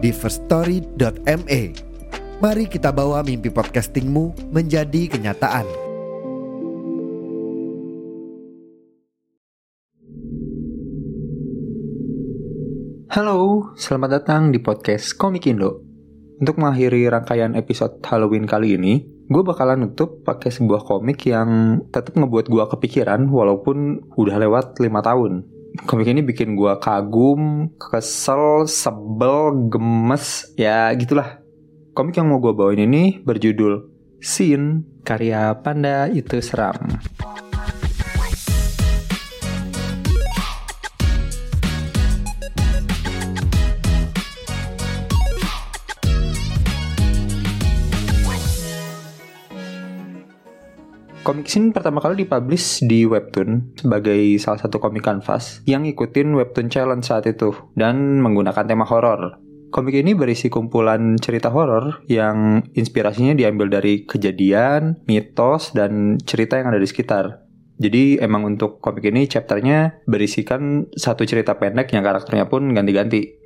di firststory.me. Mari kita bawa mimpi podcastingmu menjadi kenyataan. Halo, selamat datang di podcast Komik Indo. Untuk mengakhiri rangkaian episode Halloween kali ini, gue bakalan nutup pakai sebuah komik yang tetap ngebuat gue kepikiran walaupun udah lewat 5 tahun. Komik ini bikin gue kagum, kesel, sebel, gemes, ya gitulah. Komik yang mau gue bawain ini berjudul Sin, karya Panda Itu Seram. Komik Sin pertama kali dipublish di Webtoon sebagai salah satu komik kanvas yang ngikutin Webtoon Challenge saat itu dan menggunakan tema horor. Komik ini berisi kumpulan cerita horor yang inspirasinya diambil dari kejadian, mitos, dan cerita yang ada di sekitar. Jadi emang untuk komik ini chapternya berisikan satu cerita pendek yang karakternya pun ganti-ganti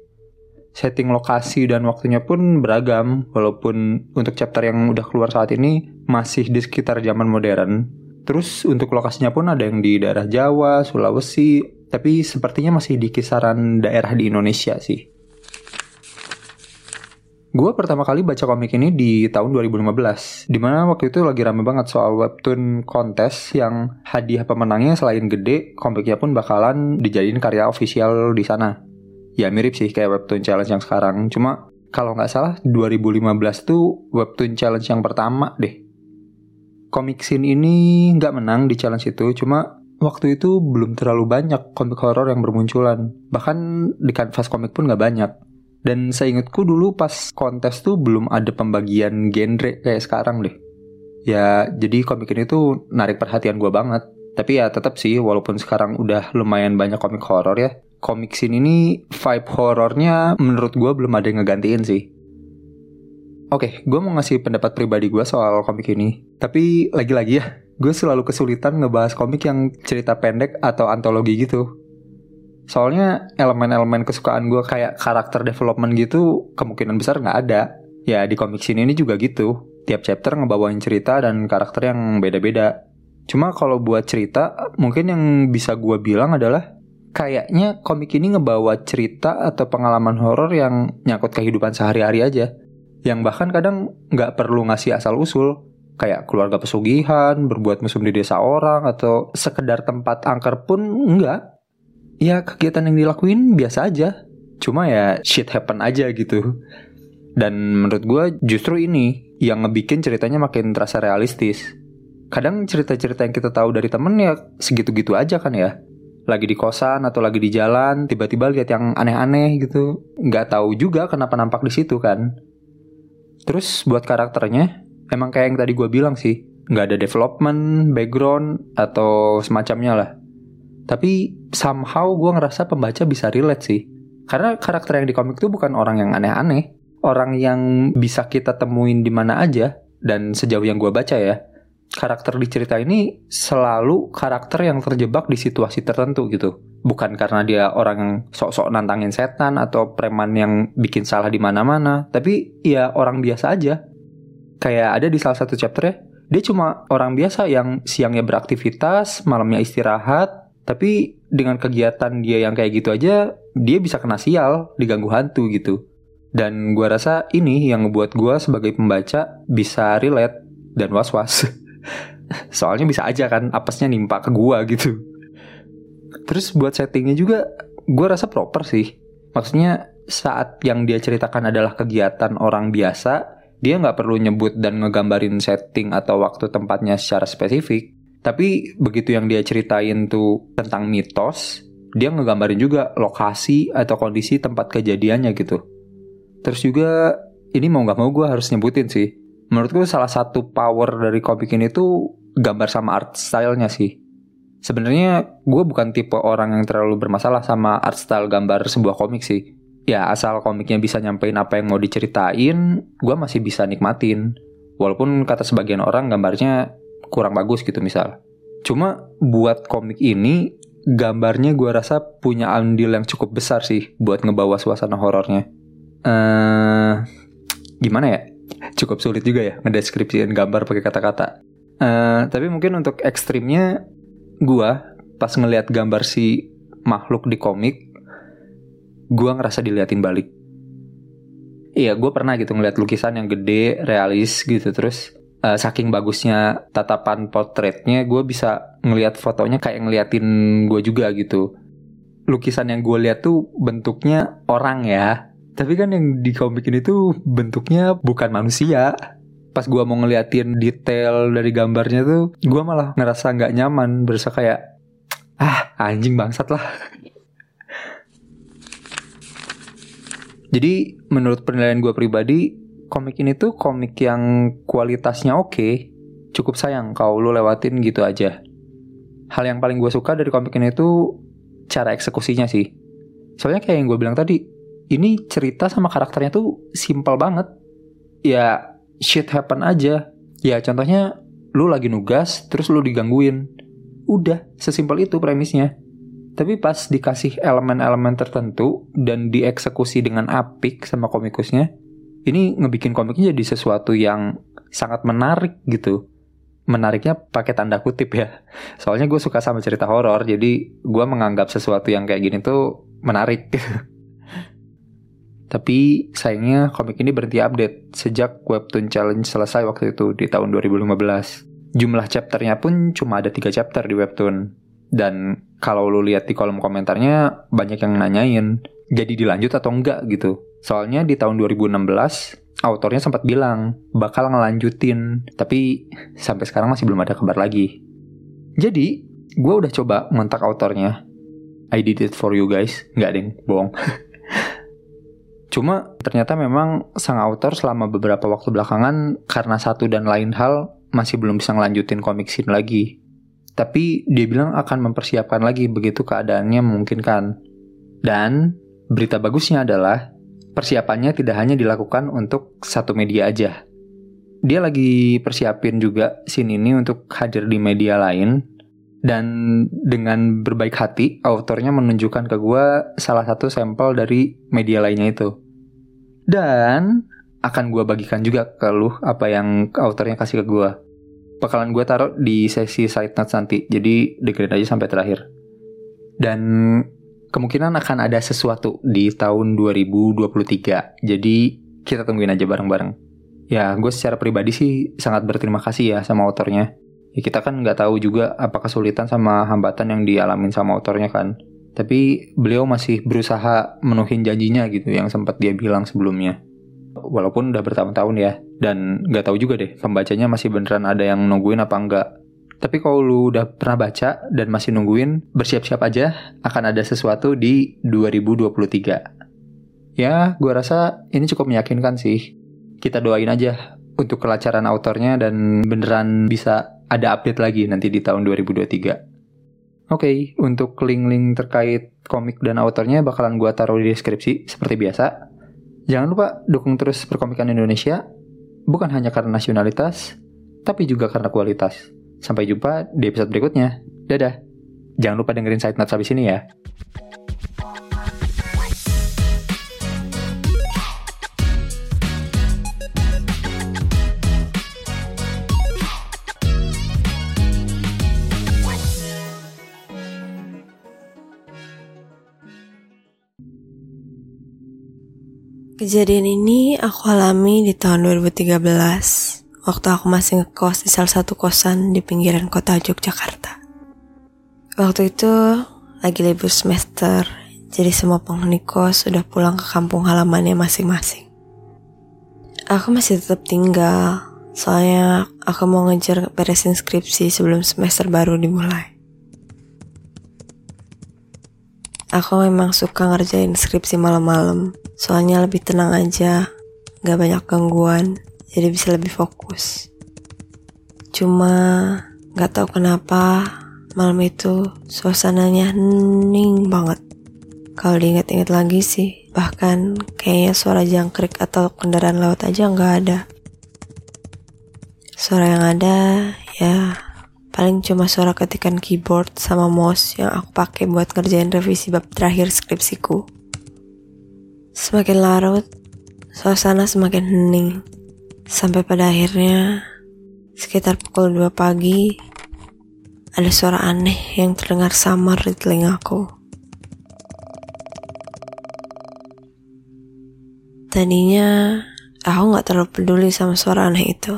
setting lokasi dan waktunya pun beragam walaupun untuk chapter yang udah keluar saat ini masih di sekitar zaman modern. Terus untuk lokasinya pun ada yang di daerah Jawa, Sulawesi, tapi sepertinya masih di kisaran daerah di Indonesia sih. Gue pertama kali baca komik ini di tahun 2015, di mana waktu itu lagi rame banget soal webtoon kontes yang hadiah pemenangnya selain gede, komiknya pun bakalan dijadiin karya official di sana ya mirip sih kayak webtoon challenge yang sekarang. Cuma kalau nggak salah 2015 tuh webtoon challenge yang pertama deh. Komik scene ini nggak menang di challenge itu. Cuma waktu itu belum terlalu banyak komik horor yang bermunculan. Bahkan di kanvas komik pun nggak banyak. Dan seingatku dulu pas kontes tuh belum ada pembagian genre kayak sekarang deh. Ya jadi komik ini tuh narik perhatian gue banget. Tapi ya tetap sih walaupun sekarang udah lumayan banyak komik horor ya komik scene ini vibe horornya menurut gue belum ada yang ngegantiin sih. Oke, okay, gue mau ngasih pendapat pribadi gue soal komik ini. Tapi lagi-lagi ya, gue selalu kesulitan ngebahas komik yang cerita pendek atau antologi gitu. Soalnya elemen-elemen kesukaan gue kayak karakter development gitu kemungkinan besar nggak ada. Ya di komik scene ini juga gitu. Tiap chapter ngebawain cerita dan karakter yang beda-beda. Cuma kalau buat cerita, mungkin yang bisa gue bilang adalah kayaknya komik ini ngebawa cerita atau pengalaman horor yang nyangkut kehidupan sehari-hari aja. Yang bahkan kadang nggak perlu ngasih asal-usul. Kayak keluarga pesugihan, berbuat mesum di desa orang, atau sekedar tempat angker pun enggak. Ya kegiatan yang dilakuin biasa aja. Cuma ya shit happen aja gitu. Dan menurut gue justru ini yang ngebikin ceritanya makin terasa realistis. Kadang cerita-cerita yang kita tahu dari temen ya segitu-gitu aja kan ya lagi di kosan atau lagi di jalan tiba-tiba lihat yang aneh-aneh gitu. Nggak tahu juga kenapa nampak di situ kan. Terus buat karakternya emang kayak yang tadi gue bilang sih nggak ada development background atau semacamnya lah. Tapi somehow gue ngerasa pembaca bisa relate sih. Karena karakter yang di komik itu bukan orang yang aneh-aneh. Orang yang bisa kita temuin di mana aja dan sejauh yang gue baca ya karakter di cerita ini selalu karakter yang terjebak di situasi tertentu gitu. Bukan karena dia orang yang sok-sok nantangin setan atau preman yang bikin salah di mana-mana, tapi ya orang biasa aja. Kayak ada di salah satu chapter ya, dia cuma orang biasa yang siangnya beraktivitas, malamnya istirahat, tapi dengan kegiatan dia yang kayak gitu aja, dia bisa kena sial, diganggu hantu gitu. Dan gua rasa ini yang ngebuat gua sebagai pembaca bisa relate dan was-was. Soalnya bisa aja kan apesnya nimpa ke gua gitu. Terus buat settingnya juga gue rasa proper sih. Maksudnya saat yang dia ceritakan adalah kegiatan orang biasa, dia nggak perlu nyebut dan ngegambarin setting atau waktu tempatnya secara spesifik. Tapi begitu yang dia ceritain tuh tentang mitos, dia ngegambarin juga lokasi atau kondisi tempat kejadiannya gitu. Terus juga ini mau nggak mau gue harus nyebutin sih. Menurutku salah satu power dari komik ini tuh gambar sama art stylenya sih. Sebenarnya gue bukan tipe orang yang terlalu bermasalah sama art style gambar sebuah komik sih. Ya asal komiknya bisa nyampein apa yang mau diceritain, gue masih bisa nikmatin. Walaupun kata sebagian orang gambarnya kurang bagus gitu misal. Cuma buat komik ini, gambarnya gue rasa punya andil yang cukup besar sih buat ngebawa suasana horornya. Eh, uh, gimana ya? Cukup sulit juga ya ngedeskripsiin gambar pakai kata-kata. Uh, tapi mungkin untuk ekstrimnya gua pas ngelihat gambar si makhluk di komik gua ngerasa diliatin balik. Iya gue pernah gitu ngeliat lukisan yang gede realis gitu terus uh, saking bagusnya tatapan potretnya gue bisa ngeliat fotonya kayak ngeliatin gue juga gitu. Lukisan yang gue lihat tuh bentuknya orang ya tapi kan yang di komik ini tuh bentuknya bukan manusia. Pas gue mau ngeliatin detail dari gambarnya tuh gue malah ngerasa nggak nyaman. Berasa kayak ah anjing bangsat lah. Jadi menurut penilaian gue pribadi komik ini tuh komik yang kualitasnya oke. Okay, cukup sayang kalau lu lewatin gitu aja. Hal yang paling gue suka dari komik ini tuh cara eksekusinya sih. Soalnya kayak yang gue bilang tadi ini cerita sama karakternya tuh simpel banget ya shit happen aja. Ya contohnya lu lagi nugas terus lu digangguin. Udah, sesimpel itu premisnya. Tapi pas dikasih elemen-elemen tertentu dan dieksekusi dengan apik sama komikusnya, ini ngebikin komiknya jadi sesuatu yang sangat menarik gitu. Menariknya pakai tanda kutip ya. Soalnya gue suka sama cerita horor, jadi gue menganggap sesuatu yang kayak gini tuh menarik. Tapi sayangnya komik ini berhenti update sejak Webtoon Challenge selesai waktu itu di tahun 2015. Jumlah chapternya pun cuma ada 3 chapter di Webtoon. Dan kalau lu lihat di kolom komentarnya banyak yang nanyain, jadi dilanjut atau enggak gitu. Soalnya di tahun 2016 autornya sempat bilang bakal ngelanjutin, tapi sampai sekarang masih belum ada kabar lagi. Jadi, gue udah coba ngontak autornya. I did it for you guys. Nggak deng, bohong. Cuma ternyata memang sang autor selama beberapa waktu belakangan karena satu dan lain hal masih belum bisa ngelanjutin komik scene lagi. Tapi dia bilang akan mempersiapkan lagi begitu keadaannya memungkinkan. Dan berita bagusnya adalah persiapannya tidak hanya dilakukan untuk satu media aja. Dia lagi persiapin juga scene ini untuk hadir di media lain dan dengan berbaik hati autornya menunjukkan ke gue salah satu sampel dari media lainnya itu. Dan akan gue bagikan juga ke lu apa yang autornya kasih ke gue. Bakalan gue taruh di sesi side notes nanti, jadi dengerin aja sampai terakhir. Dan kemungkinan akan ada sesuatu di tahun 2023, jadi kita tungguin aja bareng-bareng. Ya, gue secara pribadi sih sangat berterima kasih ya sama autornya. Ya, kita kan nggak tahu juga apa kesulitan sama hambatan yang dialamin sama autornya kan. Tapi beliau masih berusaha menuhin janjinya gitu yang sempat dia bilang sebelumnya. Walaupun udah bertahun-tahun ya, dan nggak tahu juga deh pembacanya masih beneran ada yang nungguin apa enggak. Tapi kalau lu udah pernah baca dan masih nungguin, bersiap-siap aja akan ada sesuatu di 2023. Ya, gue rasa ini cukup meyakinkan sih. Kita doain aja untuk kelancaran autornya dan beneran bisa ada update lagi nanti di tahun 2023. Oke, okay, untuk link-link terkait komik dan autornya bakalan gue taruh di deskripsi seperti biasa. Jangan lupa dukung terus perkomikan Indonesia, bukan hanya karena nasionalitas, tapi juga karena kualitas. Sampai jumpa di episode berikutnya. Dadah. Jangan lupa dengerin Side Notes habis ini ya. Kejadian ini aku alami di tahun 2013 waktu aku masih ngekos di salah satu kosan di pinggiran kota Yogyakarta. Waktu itu lagi libur semester, jadi semua penghuni kos sudah pulang ke kampung halamannya masing-masing. Aku masih tetap tinggal, soalnya aku mau ngejar beresin skripsi sebelum semester baru dimulai. Aku memang suka ngerjain skripsi malam-malam. Soalnya lebih tenang aja, gak banyak gangguan, jadi bisa lebih fokus. Cuma gak tahu kenapa malam itu suasananya hening banget. Kalau diingat-ingat lagi sih, bahkan kayaknya suara jangkrik atau kendaraan lewat aja nggak ada. Suara yang ada ya paling cuma suara ketikan keyboard sama mouse yang aku pakai buat ngerjain revisi bab terakhir skripsiku. Semakin larut, suasana semakin hening. Sampai pada akhirnya, sekitar pukul 2 pagi, ada suara aneh yang terdengar samar di telingaku. Tadinya aku gak terlalu peduli sama suara aneh itu.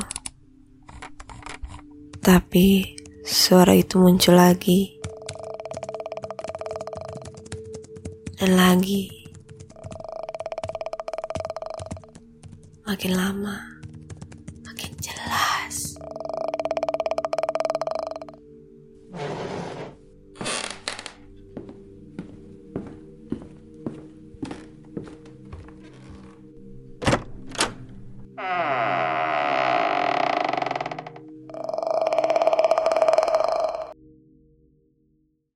Tapi suara itu muncul lagi dan lagi, makin lama makin jelas.